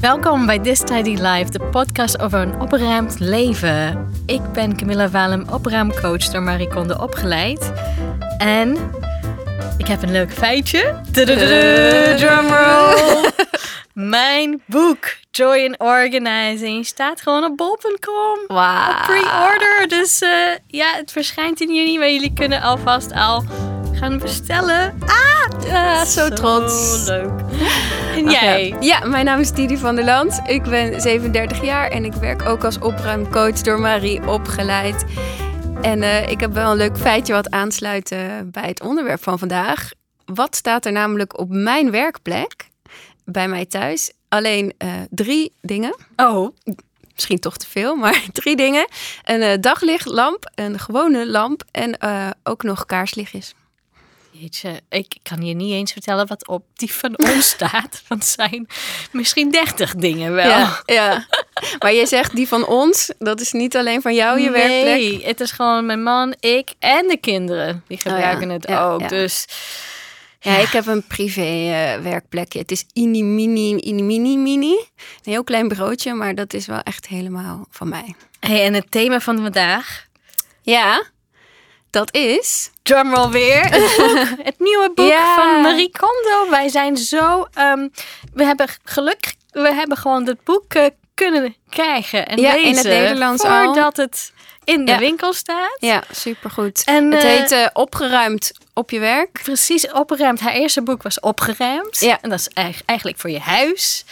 Welkom bij This Tidy Life, de podcast over een opgeruimd leven. Ik ben Camilla Walem, opruimcoach door Marie Kondo opgeleid. En ik heb een leuk feitje. Drumroll. Mijn boek Joy in Organizing staat gewoon op bol.com. Op pre-order. Dus uh, ja, het verschijnt in juni, maar jullie kunnen alvast al gaan bestellen. Ah, ja, zo, zo trots. leuk. En jij? Ja, mijn naam is Didi van der Land. Ik ben 37 jaar en ik werk ook als opruimcoach door Marie opgeleid. En uh, ik heb wel een leuk feitje wat aansluit uh, bij het onderwerp van vandaag. Wat staat er namelijk op mijn werkplek, bij mij thuis? Alleen uh, drie dingen. Oh. Misschien toch te veel, maar drie dingen. Een daglichtlamp, een gewone lamp en ook nog kaarslichtjes. Jeetje, ik kan je niet eens vertellen wat op die van ons staat. Want het zijn misschien dertig dingen wel. Ja, ja, maar je zegt die van ons, dat is niet alleen van jou je nee, werkplek. Nee, het is gewoon mijn man, ik en de kinderen. Die gebruiken oh ja. het ja, ook. Dus... Ja, ik heb een privé uh, werkplekje. Het is ini mini, ini mini mini. Een heel klein broodje, maar dat is wel echt helemaal van mij. Hey, en het thema van vandaag? Ja, dat is... Drumroll weer. Het, nieuwe boek ja. van Marie Kondo. Wij zijn zo... Um, we hebben geluk... We hebben gewoon het boek uh, kunnen krijgen en ja, lezen. in het Nederlands voordat al. het in de ja. winkel staat. Ja, supergoed. En, het uh, heet uh, Opgeruimd op je werk. Precies, opgeruimd. Haar eerste boek was Opgeruimd. Ja. En dat is eigenlijk voor je huis.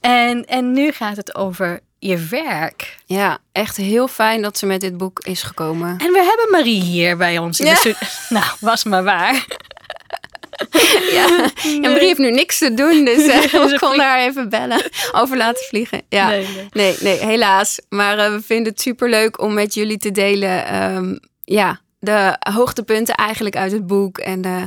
En, en nu gaat het over je werk. Ja, echt heel fijn dat ze met dit boek is gekomen. En we hebben Marie hier bij ons in ja. de. Nou, was maar waar. ja. ja, Marie heeft nu niks te doen, dus uh, we konden haar even bellen. Over laten vliegen. Ja. Nee, nee, nee, nee helaas. Maar uh, we vinden het superleuk om met jullie te delen... Um, ja, de hoogtepunten eigenlijk uit het boek. En uh,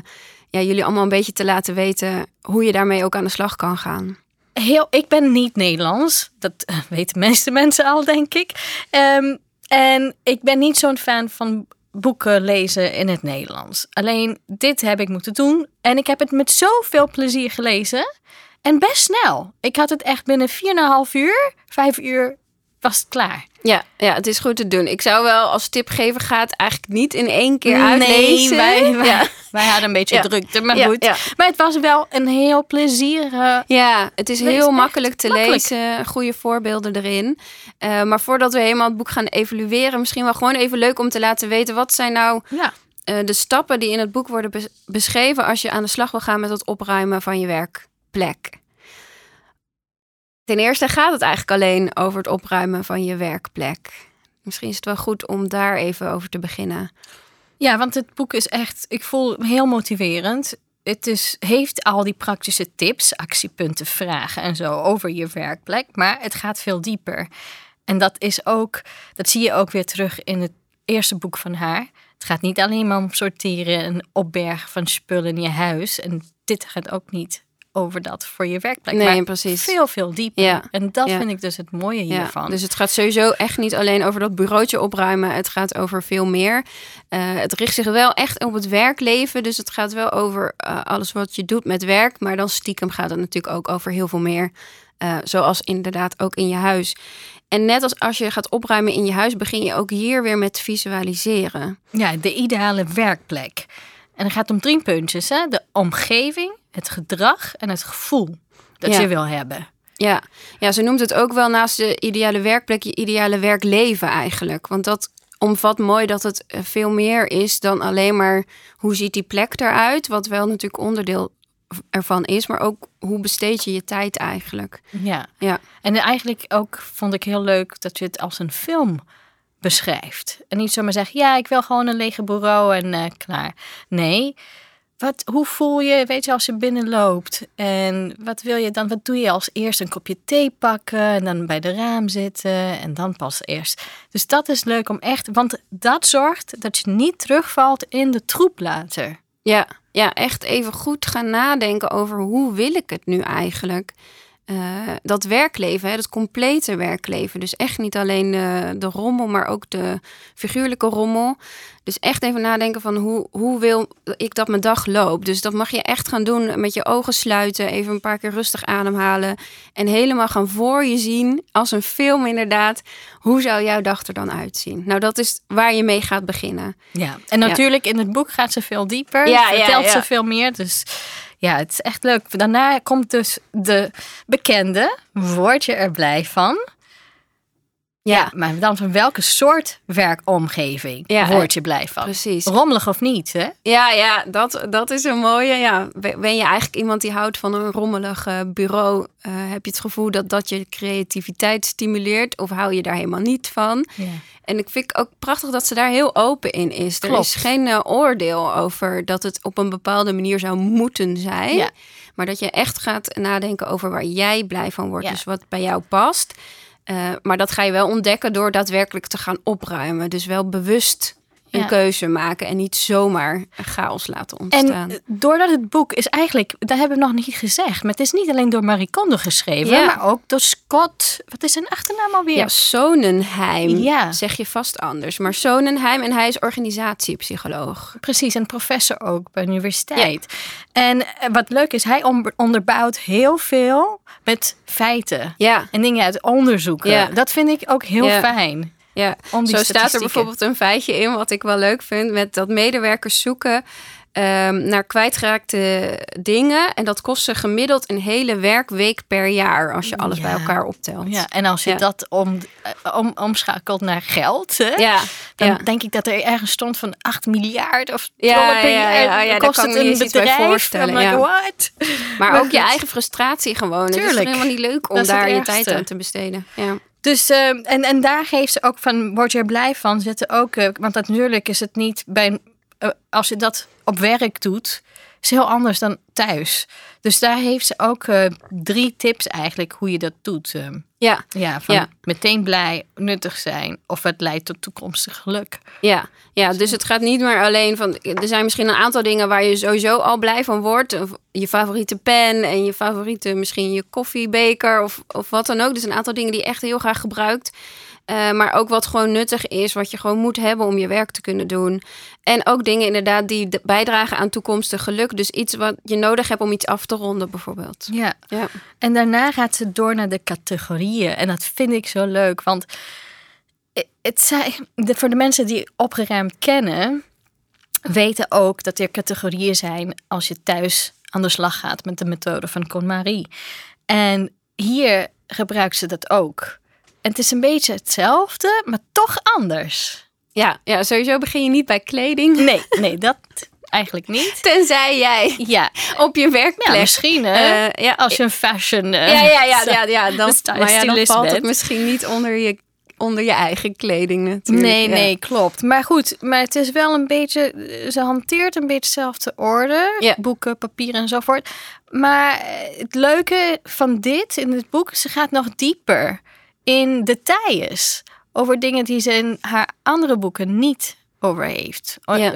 ja, jullie allemaal een beetje te laten weten... hoe je daarmee ook aan de slag kan gaan heel, ik ben niet Nederlands. Dat uh, weten de meeste mensen al, denk ik. Um, en ik ben niet zo'n fan van boeken lezen in het Nederlands. Alleen dit heb ik moeten doen. En ik heb het met zoveel plezier gelezen. En best snel. Ik had het echt binnen 4,5 uur, 5 uur was het klaar. Ja, ja, het is goed te doen. Ik zou wel als tip geven, ga het eigenlijk niet in één keer nee, uitlezen. Wij, wij, ja. wij hadden een beetje Ja. drukte, maar Ja, goed. Maar het was wel een heel plezierige... Ja, het is heel makkelijk te makkelijk. lezen. Goede voorbeelden erin. Eh, maar voordat we helemaal het boek gaan evalueren, misschien wel gewoon even leuk om te laten weten. Wat zijn nou Ja, eh, de stappen die in het boek worden bes- beschreven als je aan de slag wil gaan met het opruimen van je werkplek? Ten eerste gaat het eigenlijk alleen over het opruimen van je werkplek. Misschien is het wel goed om daar even over te beginnen. Ja, want het boek is echt, ik voel hem heel motiverend. Het is, heeft al die praktische tips, actiepunten, vragen en zo over je werkplek, maar het gaat veel dieper. En dat is ook, dat zie je ook weer terug in het eerste boek van haar. Het gaat niet alleen maar om sorteren en opbergen van spullen in je huis. En dit gaat ook niet over dat voor je werkplek. Nee, maar precies. Veel, veel dieper. Ja, En dat ja. vind ik dus het mooie Ja, hiervan. dus het gaat sowieso echt niet alleen over dat bureautje opruimen. Het gaat over veel meer. Eh, het richt zich wel echt op het werkleven. Dus het gaat wel over eh, alles wat je doet met werk. Maar dan stiekem gaat het natuurlijk ook over heel veel meer. Eh, zoals inderdaad ook in je huis. En net als als je gaat opruimen in je huis, begin je ook hier weer met visualiseren. Ja, de ideale werkplek. En het gaat om drie puntjes. Hè? De omgeving, het gedrag en het gevoel dat Ja. je wil hebben. Ja. ja, ze noemt het ook wel naast de ideale werkplek je ideale werkleven eigenlijk. Want dat omvat mooi dat het eh, veel meer is dan alleen maar hoe ziet die plek eruit. Wat wel natuurlijk onderdeel ervan is, maar ook hoe besteed je je tijd eigenlijk. Ja. Ja, En eigenlijk ook vond ik heel leuk dat je het als een film beschrijft. En niet zomaar zeggen, ja, ik wil gewoon een lege bureau en eh, klaar. Nee, wat, hoe voel je, weet je, als je binnenloopt? En wat wil je dan, wat doe je als eerst? Een kopje thee pakken en dan bij de raam zitten en dan pas eerst. Dus dat is leuk om echt, want dat zorgt dat je niet terugvalt in de troep later. ja, ja, echt even goed gaan nadenken over hoe wil ik het nu eigenlijk. eh, dat werkleven, hè, dat complete werkleven. Dus echt niet alleen de, de rommel, maar ook de figuurlijke rommel. Dus echt even nadenken van hoe, hoe wil ik dat mijn dag loopt. Dus dat mag je echt gaan doen met je ogen sluiten, even een paar keer rustig ademhalen en helemaal gaan voor je zien als een film inderdaad. Hoe zou jouw dag er dan uitzien? Nou, dat is waar je mee gaat beginnen. Ja, en natuurlijk in het boek gaat ze veel dieper. Ja, vertelt ze veel meer. Dus ja, het is echt leuk. Daarna komt dus de bekende, word je er blij van? Ja. maar dan van welke soort werkomgeving ja, word je blij van? Precies. Rommelig of niet, hè? Ja, ja dat, dat is een mooie. Ja. Ben je eigenlijk iemand die houdt van een rommelig bureau? Uh, heb je het gevoel dat dat je creativiteit stimuleert? Of hou je daar helemaal niet van? Ja. En ik vind ook prachtig dat ze daar heel open in is. Er is geen uh, oordeel over dat het op een bepaalde manier zou moeten zijn. Ja. Maar dat je echt gaat nadenken over waar jij blij van wordt. Dus wat bij jou past. Uh, maar dat ga je wel ontdekken door daadwerkelijk te gaan opruimen. Dus wel bewust een keuze maken en niet zomaar chaos laten ontstaan. En doordat het boek is eigenlijk, dat hebben we nog niet gezegd, maar het is niet alleen door Marie Kondo geschreven, maar ook door Scott, wat is zijn achternaam alweer? Ja, Sonenheim, ja. zeg je vast anders. Maar Sonenheim en hij is organisatiepsycholoog. Precies, en professor ook bij de universiteit. En eh, wat leuk is, hij onderbouwt heel veel met feiten en dingen uit onderzoeken. Dat vind ik ook heel fijn. Ja, zo staat er bijvoorbeeld een feitje in wat ik wel leuk vind met dat medewerkers zoeken um, naar kwijtgeraakte dingen. En dat kost ze gemiddeld een hele werkweek per jaar als je alles bij elkaar optelt. Ja, en als je dat om, eh, om, omschakelt naar geld, hè, ja, dan denk ik dat er ergens stond van 8 miljard of ja, per ja, ja, ja, kost het een bedrijf. voorstellen. ja. what? Maar, ook je eigen frustratie gewoon. Tuurlijk. Het is helemaal niet leuk om daar je tijd aan te besteden. Ja. Dus, uh, en, en daar geeft ze ook van, word je er blij van? Zitten ook, uh, want natuurlijk is het niet bij, uh, als je dat op werk doet, is heel anders dan thuis. Dus daar heeft ze ook drie tips eigenlijk hoe je dat doet. Ja. Ja, van ja. meteen blij, nuttig zijn of het leidt tot toekomstig geluk. Ja. ja, dus het gaat niet meer alleen van. Er zijn misschien een aantal dingen waar je sowieso al blij van wordt. Je favoriete pen en je favoriete misschien je koffiebeker of, of wat dan ook. Dus een aantal dingen die je echt heel graag gebruikt. Uh, maar ook wat gewoon nuttig is, wat je gewoon moet hebben om je werk te kunnen doen. En ook dingen inderdaad die bijdragen aan toekomstig geluk. Dus iets wat je nodig hebt om iets af te ronden, bijvoorbeeld. Ja. ja. En daarna gaat ze door naar de categorieën. En dat vind ik zo leuk, want het zijn, voor de mensen die opgeruimd kennen, weten ook dat er categorieën zijn als je thuis aan de slag gaat met de methode van KonMarie. En hier gebruikt ze dat ook. En het is een beetje hetzelfde, maar toch anders. Ja, ja, sowieso begin je niet bij kleding. Nee, nee, dat eigenlijk niet. Tenzij jij ja. op je werkplek... Ja, misschien uh, ja. als je een fashion... Uh, ja, ja, ja, ja, ja, dan, maar ja, dan valt het misschien niet onder je, onder je eigen kleding natuurlijk. Nee, nee, klopt. Maar goed, maar het is wel een beetje... Ze hanteert een beetje dezelfde orde. Boeken, papier enzovoort. Maar het leuke van dit in het boek, ze gaat nog dieper in details over dingen die ze in haar andere boeken niet over heeft. Ja.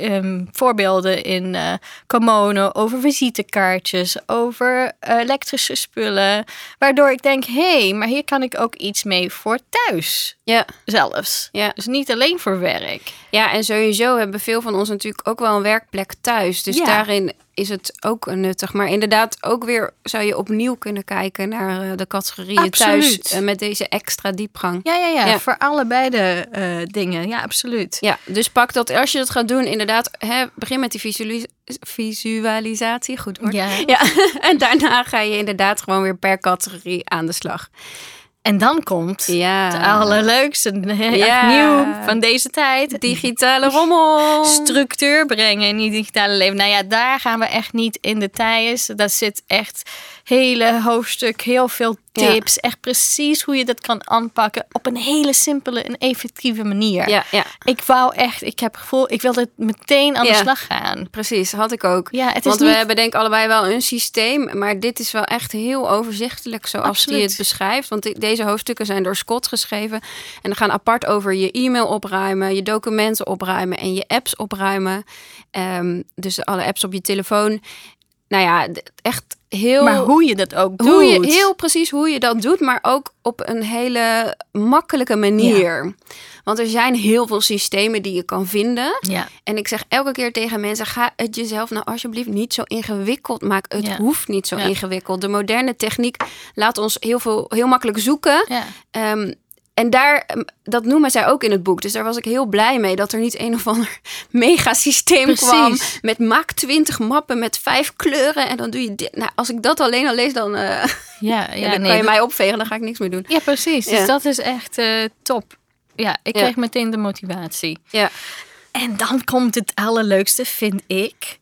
Uh, voorbeelden in uh, over visitekaartjes, over elektrische spullen. Waardoor ik denk, hé, hey, maar hier kan ik ook iets mee voor thuis. Ja. Zelfs. Ja. Dus niet alleen voor werk. Ja, en sowieso hebben veel van ons natuurlijk ook wel een werkplek thuis. Dus daarin is het ook nuttig. Maar inderdaad, ook weer zou je opnieuw kunnen kijken naar eh, de categorieën thuis uh, met deze extra diepgang. Ja, ja, ja, voor allebei de uh, dingen. Ja, absoluut. Ja, dus pak dat als je dat gaat doen, inderdaad, hè, begin met die visualisatie. Goed hoor. Ja. ja. en daarna ga je inderdaad gewoon weer per categorie aan de slag. En dan komt ja. het allerleukste, ja. nieuw van deze tijd. Digitale rommel. Structuur brengen in die digitale leven. Nou ja, daar gaan we echt niet in details. Dat zit echt hele hoofdstuk, heel veel tips. Echt precies hoe je dat kan aanpakken op een hele simpele en effectieve manier. Ja, ja. Ik wou echt, ik heb het gevoel, ik wilde meteen aan de slag gaan. Precies, had ik ook. Ja, het is Want niet... we hebben denk ik allebei wel een systeem, maar dit is wel echt heel overzichtelijk zoals hij het beschrijft. Want deze hoofdstukken zijn door Scott geschreven en dan gaan apart over je e-mail opruimen, je documenten opruimen en je apps opruimen. Um, dus alle apps op je telefoon. Nou ja, echt heel. Maar hoe je dat ook doet. hoe je, heel precies hoe je dat doet, maar ook op een hele makkelijke manier. Want er zijn heel veel systemen die je kan vinden. Ja, En ik zeg elke keer tegen mensen: ga het jezelf nou alsjeblieft niet zo ingewikkeld maken. Het Ja. hoeft niet zo ingewikkeld. De moderne techniek laat ons heel veel heel makkelijk zoeken. ja. En daar, ehm, dat noemen zij ook in het boek. Dus daar was ik heel blij mee dat er niet een of ander megasysteem Precies. kwam. Met maak 20 mappen met vijf kleuren. En dan doe je dit. Nou, als ik dat alleen al lees, dan, eh, Ja, ja, ja, dan nee, kan je mij opvegen. Dan ga ik niks meer doen. ja, precies. Ja. Dus dat is echt eh, top. Ja, ik kreeg meteen de motivatie. Ja, En dan komt het allerleukste, vind ik.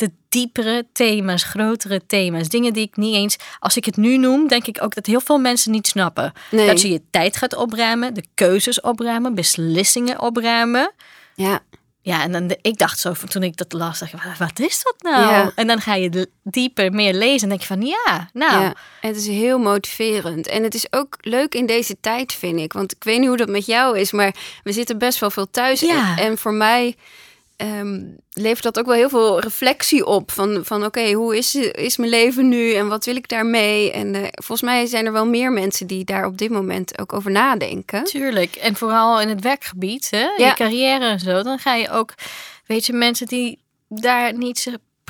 De diepere thema's, grotere thema's. Dingen die ik niet eens... Als ik het nu noem, denk ik ook dat heel veel mensen niet snappen. Nee. Dat je je tijd gaat opruimen, de keuzes opruimen, beslissingen opruimen. ja, Ja, en dan de, ik dacht zo, toen ik dat las, dacht ik, "Wa- wat is dat nou? Ja. En dan ga je dieper meer lezen en denk je van, ja, nou, ja. Het is heel motiverend. En het is ook leuk in deze tijd, vind ik. Want ik weet niet hoe dat met jou is, maar we zitten best wel veel thuis. Ja. En, en voor mij ehm, levert dat ook wel heel veel reflectie op. Van, van oké, hoe is, is mijn leven nu en wat wil ik daarmee? En eh, volgens mij zijn er wel meer mensen die daar op dit moment ook over nadenken. Tuurlijk. En vooral in het werkgebied, hè? Ja. je carrière en zo. Dan ga je ook, weet je, mensen die daar niet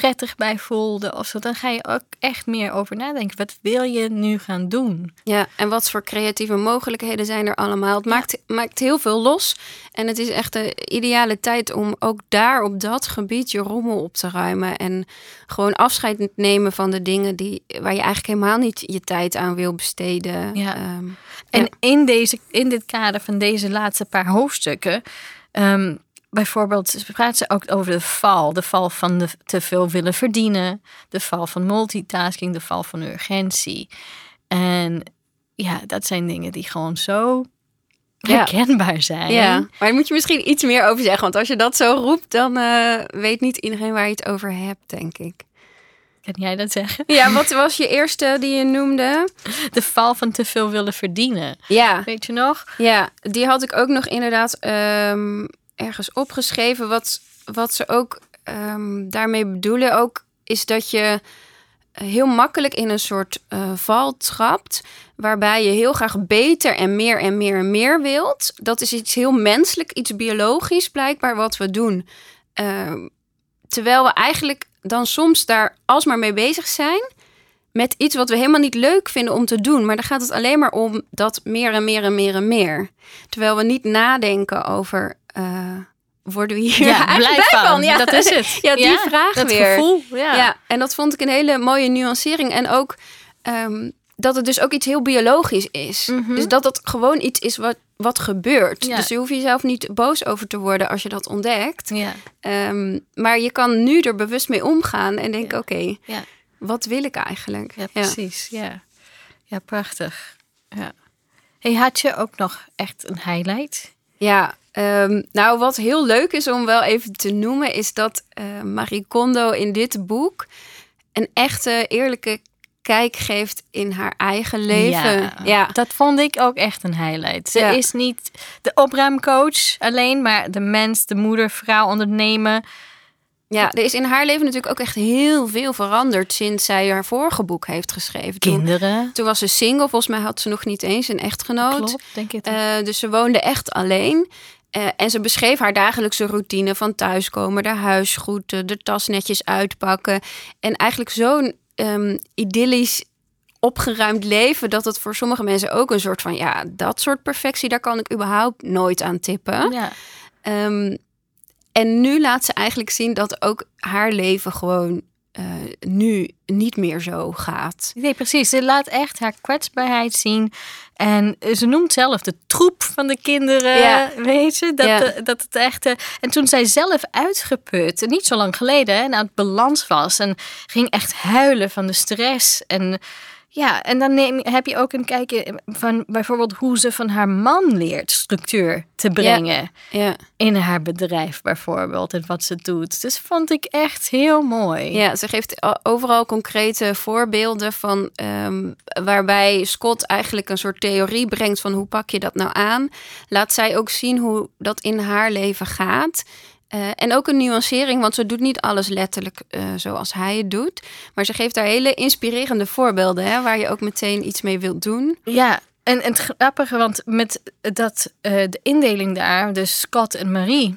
prettig bij voelden of zo. Dan ga je ook echt meer over nadenken. Wat wil je nu gaan doen? Ja, en wat voor creatieve mogelijkheden zijn er allemaal? Het maakt, maakt heel veel los. En het is echt de ideale tijd om ook daar op dat gebied je rommel op te ruimen. En gewoon afscheid te nemen van de dingen die, waar je eigenlijk helemaal niet je tijd aan wil besteden. Ja. Ehm, En ja. in, deze, in dit kader van deze laatste paar hoofdstukken... ehm, bijvoorbeeld praat ze ook over de val. De val van de te veel willen verdienen. De val van multitasking. De val van urgentie. En ja, dat zijn dingen die gewoon zo Ja. herkenbaar zijn. Ja, maar daar moet je misschien iets meer over zeggen. Want als je dat zo roept, dan eh, weet niet iedereen waar je het over hebt, denk ik. Kan jij dat zeggen? Ja, wat was je eerste die je noemde? De val van te veel willen verdienen. Ja, Weet je nog? Ja, die had ik ook nog inderdaad ehm, ergens opgeschreven. Wat, wat ze ook ehm, daarmee bedoelen ook, is dat je heel makkelijk in een soort eh, val trapt. Waarbij je heel graag beter en meer en meer en meer wilt. Dat is iets heel menselijk, iets biologisch blijkbaar wat we doen. Ehm, terwijl we eigenlijk dan soms daar alsmaar mee bezig zijn met iets wat we helemaal niet leuk vinden om te doen. Maar dan gaat het alleen maar om dat meer en meer en meer en meer. Terwijl we niet nadenken over. Worden we hier Ja, blijf van. Ja. Dat is het. Ja, die vraag dat weer. gevoel. Ja. Ja. en dat vond ik een hele mooie nuancering. En ook ehm, dat het dus ook iets heel biologisch is. Mhm. Dus dat het gewoon iets is wat, wat gebeurt. Ja. Dus je hoeft jezelf niet boos over te worden als je dat ontdekt. Ja. Ehm, maar je kan nu er bewust mee omgaan en denken: oké, Ja. wat wil ik eigenlijk? Ja, precies. Ja, ja prachtig. Ja. Hey, had je ook nog echt een highlight? Ja, ehm, nou wat heel leuk is om wel even te noemen, is dat eh, Marie Kondo in dit boek een echte eerlijke kijk geeft in haar eigen leven. Ja, dat vond ik ook echt een highlight. Ze Ja. is niet de opruimcoach alleen, maar de mens, de moeder, vrouw, ondernemen. ja, er is in haar leven natuurlijk ook echt heel veel veranderd sinds zij haar vorige boek heeft geschreven. Kinderen. toen was ze single, volgens mij had ze nog niet eens een echtgenoot. Klopt, denk ik. Eh, dus ze woonde echt alleen. Eh, en ze beschreef haar dagelijkse routine van thuiskomen, de huisgroeten, de tas netjes uitpakken. En eigenlijk zo'n ehm, idyllisch opgeruimd leven dat het voor sommige mensen ook een soort van ja, dat soort perfectie, daar kan ik überhaupt nooit aan tippen. ja. Ehm, en nu laat ze eigenlijk zien dat ook haar leven gewoon eh, nu niet meer zo gaat. Nee, precies. Ze laat echt haar kwetsbaarheid zien. En ze noemt zelf de troep van de kinderen. Ja. Weet je? Dat, Ja. de- dat het echt. eh, En toen zij zelf uitgeput, niet zo lang geleden, hè, en aan het balans was. En ging echt huilen van de stress. En ja, en dan neem, heb je ook een kijkje van bijvoorbeeld hoe ze van haar man leert structuur te brengen. Ja. In haar bedrijf bijvoorbeeld. En wat ze doet. Dus vond ik echt heel mooi. Ja, ze geeft overal concrete voorbeelden van ehm, waarbij Scott eigenlijk een soort theorie brengt van hoe pak je dat nou aan. Laat zij ook zien hoe dat in haar leven gaat. Eh, en ook een nuancering, want ze doet niet alles letterlijk eh, zoals hij het doet. Maar ze geeft daar hele inspirerende voorbeelden, hè, waar je ook meteen iets mee wilt doen. Ja, en, het grappige, want met dat, eh, de indeling daar, dus Scott en Marie.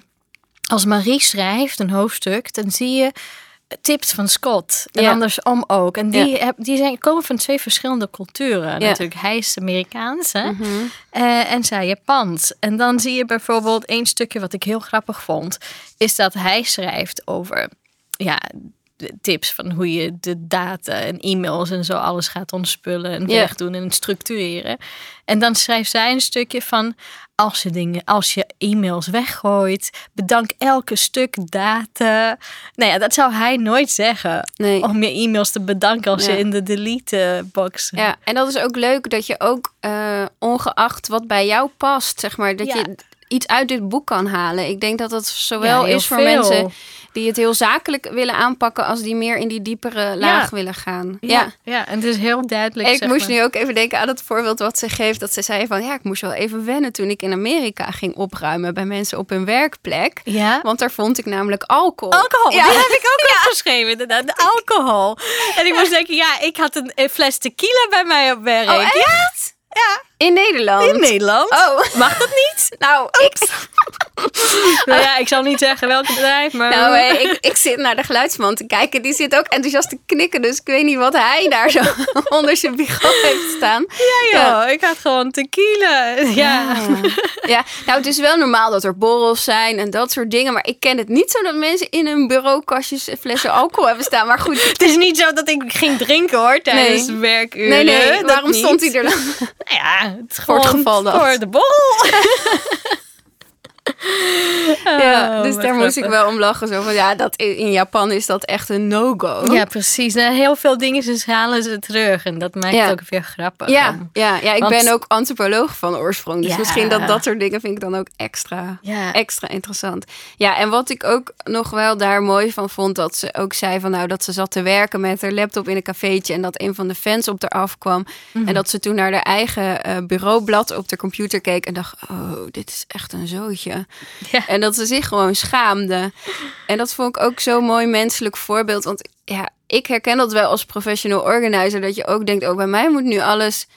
Als Marie schrijft een hoofdstuk, dan zie je tips van Scott. En Ja. andersom ook. En die, heb, die zijn, komen van twee verschillende culturen. Ja. Natuurlijk, hij is Amerikaans hè? Eh, en zij Japans. En dan zie je bijvoorbeeld één stukje wat ik heel grappig vond. Is dat hij schrijft over ja, tips van hoe je de data en e-mails en zo alles gaat ontspullen en wegdoen en structureren. En dan schrijft zij een stukje van als je dingen, als je e-mails weggooit, bedank elke stuk data. Nou ja, dat zou hij nooit zeggen. Nee. Om je e-mails te bedanken als Ja. je in de delete box. Ja, en dat is ook leuk dat je ook, eh, ongeacht wat bij jou past, zeg maar, dat Ja. je iets uit dit boek kan halen. Ik denk dat dat zowel Ja, is voor veel. mensen die het heel zakelijk willen aanpakken, als die meer in die diepere laag willen gaan. Ja, ja, en het is heel duidelijk. Ik moest maar. nu ook even denken aan het voorbeeld wat ze geeft. Dat ze zei van ja, ik moest wel even wennen toen ik in Amerika ging opruimen bij mensen op hun werkplek. Ja. Want daar vond ik namelijk alcohol. Alcohol, Ja. die heb ik ook opgeschreven, inderdaad. De alcohol. En ik moest denken, ja, ik had een, een fles tequila bij mij op werk. Oh, echt? Ja, In Nederland? in Nederland. Oh, Mag dat niet? nou, ik, Nou ja, ik zal niet zeggen welk bedrijf, maar... nou eh, ik, ik zit naar de geluidsman te kijken. Die zit ook enthousiast te knikken. Dus ik weet niet wat hij daar zo onder zijn bureau heeft staan. ja, joh, ik had gewoon tequila. Ja. Ja, nou het is wel normaal dat er borrels zijn en dat soort dingen. Maar ik ken het niet zo dat mensen in hun bureaukastjes flessen alcohol hebben staan. Maar goed, Het is niet zo dat ik ging drinken hoor tijdens Nee. werkuren. nee, nee, waarom niet. stond hij er dan? Nou ja, het is Voor het geval dat. Voor de Ja, Oh, dus daar moest ik wel om lachen. Zo van, ja, dat, in Japan is dat echt een no-go. Ja, precies. Nou, heel veel dingen ze halen ze terug. En dat maakt Ja. het ook weer grappig. Ja, ja, ja, ik Want- ben ook antropoloog van oorsprong. Dus Ja. misschien dat dat soort dingen vind ik dan ook extra, Ja. extra interessant. Ja, en wat ik ook nog wel daar mooi van vond, dat ze ook zei van nou dat ze zat te werken met haar laptop in een cafeetje en dat een van de fans op haar afkwam. Mhm. En dat ze toen naar haar eigen eh, bureaublad op de computer keek en dacht, oh, dit is echt een zootje. Ja. En dat ze zich gewoon schaamde. En dat vond ik ook zo'n mooi menselijk voorbeeld. Want ja, ik herken dat wel als professional organizer. Dat je ook denkt, oh, bij mij moet nu alles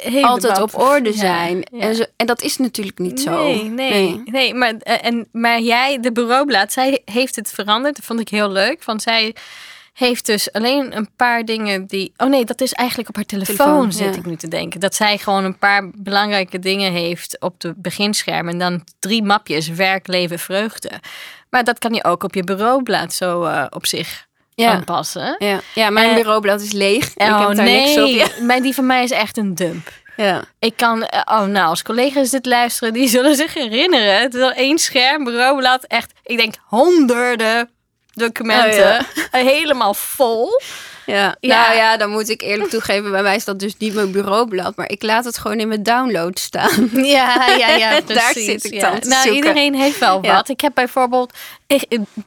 Helemaal altijd op orde zijn. ja. En, zo, en dat is natuurlijk niet zo. Nee, nee, nee. maar, eh, en, maar jij, de bureaublad, zij heeft het veranderd. Dat vond ik heel leuk. Want zij heeft dus alleen een paar dingen die... Oh nee, dat is eigenlijk op haar telefoon, Telefoon, zit ja. ik nu te denken. Dat zij gewoon een paar belangrijke dingen heeft op de beginscherm. En dan drie mapjes, werk, leven, vreugde. Maar dat kan je ook op je bureaublad zo eh, op zich Ja. aanpassen. Ja, ja mijn Eh, bureaublad is leeg. ik oh heb daar nee, niks op. Maar die van mij is echt een dump. Ja. Ik kan, eh, oh nou, als collega's dit luisteren, die zullen zich herinneren. Het is wel één scherm, bureaublad, echt, ik denk honderden documenten. Oh, ja. Helemaal vol. Ja. Ja. nou ja, dan moet ik eerlijk toegeven, bij mij is dat dus niet mijn bureaublad, maar ik laat het gewoon in mijn download staan. Ja, ja, ja, Daar precies. zit ik ja. dan Nou, zoeken. iedereen heeft wel Ja. wat. Ik heb bijvoorbeeld,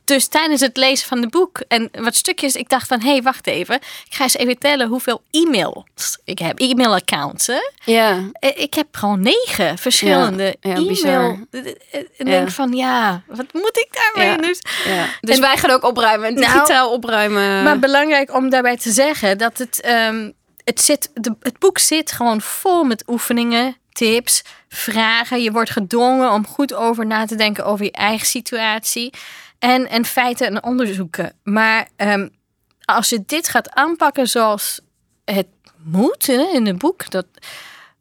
dus tijdens het lezen van de boek en wat stukjes, ik dacht van, hé, hey, wacht even. Ik ga eens even tellen hoeveel e-mails ik heb. E-mailaccounts, hè? Ja. Eh, Ik heb gewoon negen verschillende Ja, e-mail. bizar. Ik Ja. denk van, ja, wat moet ik daarmee? Dus, ja. Dus En- wij gaan ook opruimen, Nou, digitaal opruimen. Maar belangrijk om daarbij te zeggen dat het, ehm, het, zit, de, het boek zit gewoon vol met oefeningen, tips, vragen. Je wordt gedwongen om goed over na te denken over je eigen situatie. En, en feiten en onderzoeken. Maar ehm, als je dit gaat aanpakken zoals het moet in het boek, dat,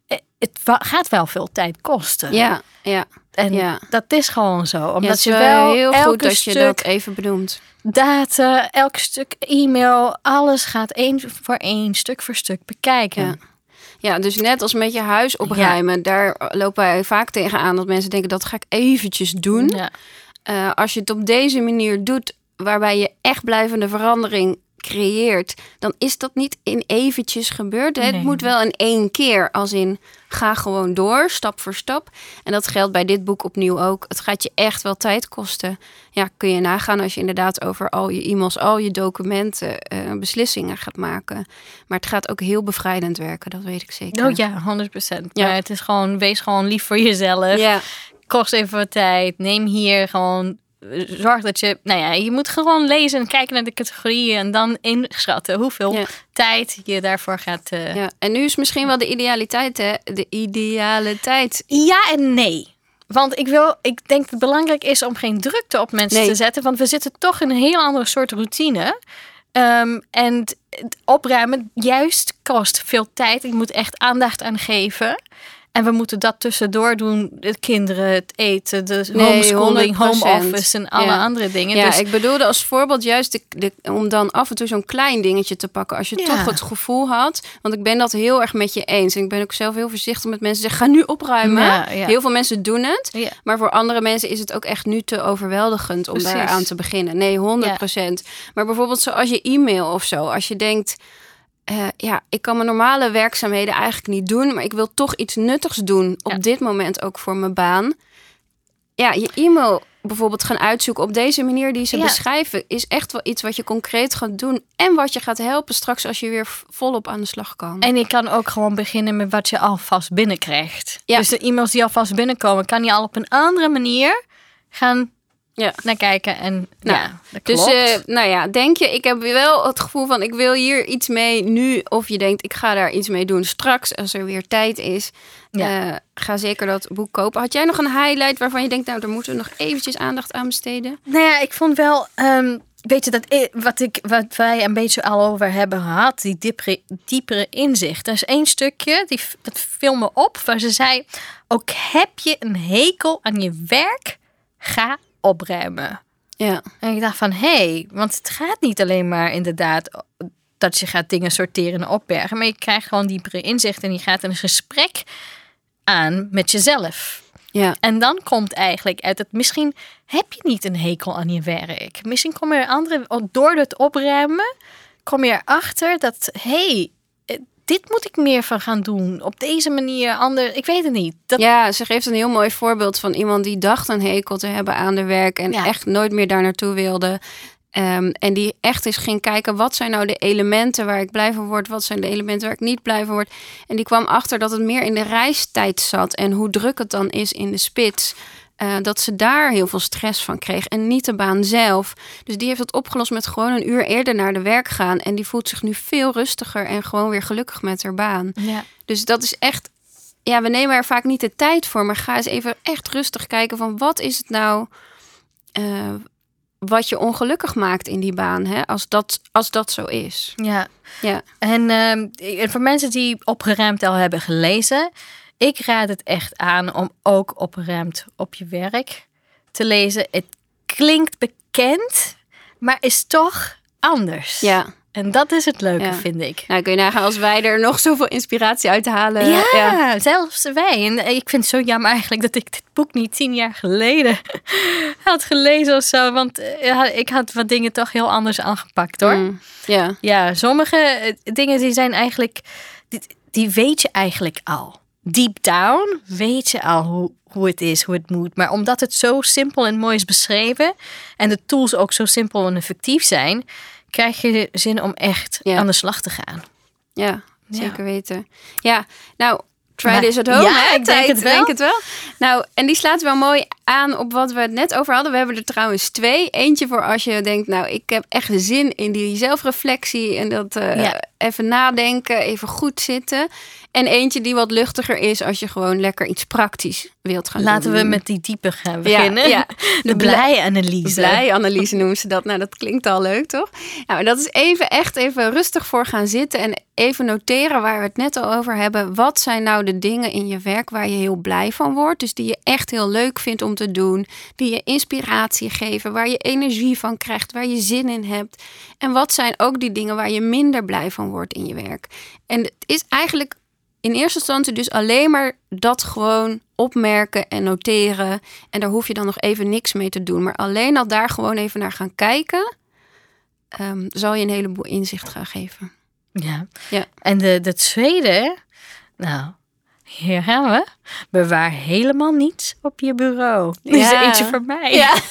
eh, het gaat wel veel tijd kosten. ja, ja. En ja. dat is gewoon zo. Ja, Omdat het is je wel heel elke goed dat je dat even benoemt. data, elk stuk e-mail, alles gaat één voor één, stuk voor stuk bekijken. Ja. Ja, dus net als met je huis opruimen, daar lopen wij vaak tegenaan dat mensen denken dat ga ik eventjes doen. Ja. Eh, als je het op deze manier doet, waarbij je echt blijvende verandering creëert, dan is dat niet in eventjes gebeurd. Het moet wel in één keer, als in ga gewoon door, stap voor stap. En dat geldt bij dit boek opnieuw ook. Het gaat je echt wel tijd kosten. Ja, kun je nagaan als je inderdaad over al je e-mails, al je documenten eh, beslissingen gaat maken. Maar het gaat ook heel bevrijdend werken, dat weet ik zeker. Oh ja, 100 procent. Ja. Maar het is gewoon, wees gewoon lief voor jezelf. Ja, Kost even wat tijd. Neem hier gewoon zorg dat je, nou ja, je moet gewoon lezen en kijken naar de categorieën en dan inschatten hoeveel Ja. tijd je daarvoor gaat. eh, Ja. En nu is misschien wel de idealiteit, hè? De ideale tijd. Ja en nee. Want ik, wil, ik denk dat het belangrijk is om geen drukte op mensen Nee. te zetten. Want we zitten toch in een heel andere soort routine. Ehm, en het opruimen juist kost veel tijd. Je moet echt aandacht aan geven. En we moeten dat tussendoor doen. De kinderen, het eten, de Nee, homeschooling, 100%. home office en alle Ja. andere dingen. Ja, dus ik bedoelde als voorbeeld juist de, de, om dan af en toe zo'n klein dingetje te pakken. Als je Ja. toch het gevoel had. Want ik ben dat heel erg met je eens. En ik ben ook zelf heel voorzichtig met mensen zeggen: ga nu opruimen. Ja. Heel veel mensen doen het. Maar voor andere mensen is het ook echt nu te overweldigend om daar aan te beginnen. Nee, 100% Maar bijvoorbeeld zoals je e-mail of zo. Als je denkt. Eh, ja, ik kan mijn normale werkzaamheden eigenlijk niet doen, maar ik wil toch iets nuttigs doen op Ja. dit moment ook voor mijn baan. Ja, je e-mail bijvoorbeeld gaan uitzoeken op deze manier die ze Ja. beschrijven, is echt wel iets wat je concreet gaat doen en wat je gaat helpen straks als je weer volop aan de slag kan. En je kan ook gewoon beginnen met wat je alvast binnenkrijgt. Ja. Dus de e-mails die alvast binnenkomen, kan je al op een andere manier gaan Ja. naar kijken. En Nou, ja, dat Dus eh, nou ja, denk je, ik heb wel het gevoel van ik wil hier iets mee nu. Of je denkt, ik ga daar iets mee doen straks als er weer tijd is. Ja. Eh, ga zeker dat boek kopen. Had jij nog een highlight waarvan je denkt, nou daar moeten we nog eventjes aandacht aan besteden? Nou ja, ik vond wel, ehm, weet je, dat wat, ik, wat wij een beetje al over hebben gehad, die diepere, diepere inzicht. Er is één stukje, die, dat viel me op, waar ze zei, ook heb je een hekel aan je werk, ga opruimen. Ja, En ik dacht van, hé, hey, want het gaat niet alleen maar inderdaad dat je gaat dingen sorteren en opbergen, maar je krijgt gewoon diepere inzicht en je gaat een gesprek aan met jezelf. ja, En dan komt eigenlijk uit dat misschien heb je niet een hekel aan je werk. Misschien kom je er andere, door het opruimen, kom je erachter dat, hé, hey, dit moet ik meer van gaan doen. Op deze manier, ander, ik weet het niet. Dat, ja, ze geeft een heel mooi voorbeeld van iemand die dacht een hekel te hebben aan de werk en Ja. echt nooit meer daar naartoe wilde. Ehm, en die echt eens ging kijken, wat zijn nou de elementen waar ik blij van word? Wat zijn de elementen waar ik niet blij van word? En die kwam achter dat het meer in de reistijd zat. En hoe druk het dan is in de spits. Eh, dat ze daar heel veel stress van kreeg. En niet de baan zelf. Dus die heeft het opgelost met gewoon een uur eerder naar de werk gaan. En die voelt zich nu veel rustiger en gewoon weer gelukkig met haar baan. ja. Dus dat is echt. Ja, we nemen er vaak niet de tijd voor. Maar ga eens even echt rustig kijken van wat is het nou. eh, wat je ongelukkig maakt in die baan, hè? Als, dat, als dat zo is. ja. Ja, En ehm, en voor mensen die opgeruimd al hebben gelezen, ik raad het echt aan om ook opgeruimd op je werk te lezen. Het klinkt bekend, maar is toch anders. ja. En dat is het leuke, Ja. vind ik. Nou, kun je nagaan als wij er nog zoveel inspiratie uit halen. Ja, ja. zelfs wij. En ik vind het zo jammer eigenlijk dat ik dit boek niet tien jaar geleden had gelezen of zo. Want eh, ik had wat dingen toch heel anders aangepakt hoor. Mm, ja. Ja, sommige eh, dingen die zijn eigenlijk, die, die weet je eigenlijk al. Deep down weet je al hoe, hoe het is, hoe het moet. Maar omdat het zo simpel en mooi is beschreven en de tools ook zo simpel en effectief zijn, krijg je zin om echt Ja. aan de slag te gaan. Ja, Ja. zeker weten. Ja, nou, try this at home. Ja, hè? ik denk het wel. denk het wel. Nou, en die slaat wel mooi aan op wat we het net over hadden. We hebben er trouwens twee. Eentje voor als je denkt, nou, ik heb echt zin in die zelfreflectie en dat eh, Ja. Even nadenken, even goed zitten. En eentje die wat luchtiger is als je gewoon lekker iets praktisch wilt gaan Laten doen. we met die diepe gaan Ja, beginnen. ja. De blije analyse. Blij analyse noemen ze dat. Nou, dat klinkt al leuk, toch? Nou, maar dat is even echt even rustig voor gaan zitten en even noteren waar we het net al over hebben. Wat zijn nou de dingen in je werk waar je heel blij van wordt? Dus die je echt heel leuk vindt om te doen, die je inspiratie geven, waar je energie van krijgt, waar je zin in hebt. En wat zijn ook die dingen waar je minder blij van wordt in je werk? En het is eigenlijk in eerste instantie dus alleen maar dat gewoon opmerken en noteren. En daar hoef je dan nog even niks mee te doen. Maar alleen al daar gewoon even naar gaan kijken, ehm, zal je een heleboel inzicht gaan geven. Ja. Ja. En de, de tweede, nou, hier gaan we. Bewaar helemaal niets op je bureau. Die is Ja. eentje voor mij. Ja.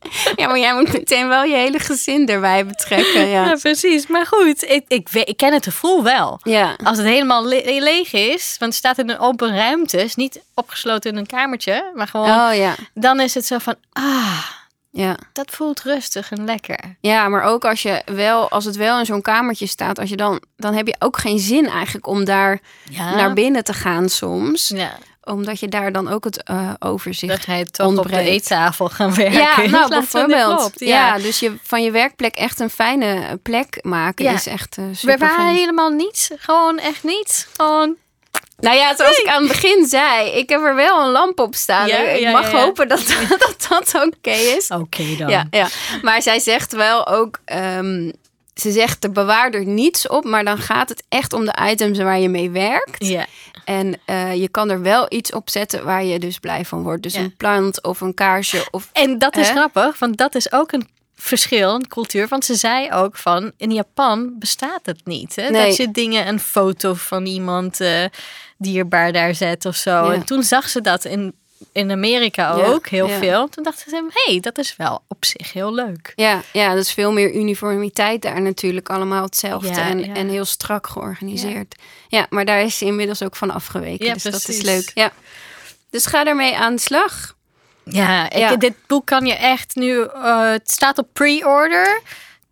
ja, maar jij moet meteen wel je hele gezin erbij betrekken. Ja, Ja, precies. Maar goed, ik, ik, ken het gevoel wel. ja. Als het helemaal le- leeg is, want het staat in een open ruimte, is niet opgesloten in een kamertje, maar gewoon, Oh ja. dan is het zo van, ah, Ja. Dat voelt rustig en lekker. ja, maar ook als, je wel, als het wel in zo'n kamertje staat, als je dan, dan heb je ook geen zin eigenlijk om daar Ja. naar binnen te gaan soms. Ja, Omdat je daar dan ook het eh, overzicht je toch op de eettafel gaan werken. Ja, nou bijvoorbeeld. klop. Ja. dus je, van je werkplek echt een fijne plek maken Ja. is echt uh, We waren helemaal niets. Gewoon echt niets. Gewoon. Nou ja, zoals ik aan het begin zei, ik heb er wel een lamp op staan. Ja, ik ja, mag ja, ja. hopen dat dat, dat oké is. Oké dan. Ja, ja, maar zij zegt wel ook, ehm, ze zegt de bewaar er niets op, maar dan gaat het echt om de items waar je mee werkt. Ja. En eh, je kan er wel iets op zetten waar je dus blij van wordt. Dus Ja. een plant of een kaarsje of En dat is Hè? grappig, want dat is ook een verschil in cultuur. Want ze zei ook van, in Japan bestaat het niet. Hè? Nee. Dat je dingen, een foto van iemand eh, dierbaar daar zet of zo. Ja. En toen zag ze dat in, in Amerika Ja, ook heel ja. veel. Toen dacht ze, hé, hey, dat is wel op zich heel leuk. Ja, ja, dat is veel meer uniformiteit daar natuurlijk. Allemaal hetzelfde Ja, en, en heel strak georganiseerd. Ja. maar daar is ze inmiddels ook van afgeweken. Ja, dus dat is precies. leuk. Ja. Dus ga ermee aan de slag. Ja, ik, Ja. dit boek kan je echt nu, eh, het staat op pre-order.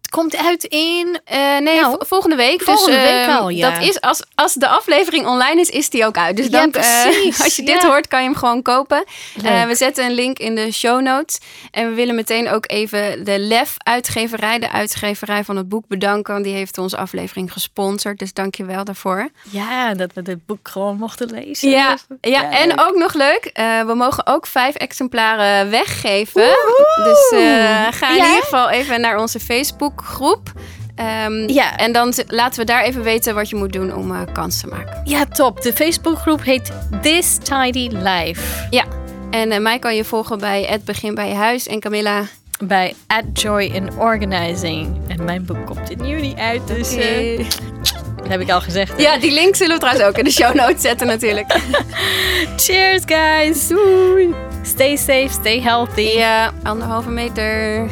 Het komt uit in Eh, nee, Nou, vo- volgende week. volgende dus, week ehm, al, ja. Dat is als, als de aflevering online is, is die ook uit. Dus Ja, dan, eh, precies. als je dit Ja. hoort, kan je hem gewoon kopen. Eh, we zetten een link in de show notes. En we willen meteen ook even de LEF uitgeverij, de uitgeverij van het boek bedanken. Want die heeft onze aflevering gesponsord. Dus dank je wel daarvoor. Ja, dat we dit boek gewoon mochten lezen. Ja, en ook nog leuk, we mogen ook vijf exemplaren weggeven. Dus ga in Ja? ieder geval even naar onze Facebookgroep. Ehm, Ja. En dan laten we daar even weten wat je moet doen om eh, kans te maken. Ja, top. De Facebookgroep heet This Tidy Life. Ja, en eh, mij kan je volgen bij Het Begin bij je Huis. En Camilla, Bij At Joy in Organizing. En mijn boek komt in juni uit, dus eh, dat heb ik al gezegd. hè? Ja, die link zullen we trouwens ook in de show notes zetten natuurlijk. Cheers, guys. Doei. Stay safe, stay healthy. Ja, anderhalve meter.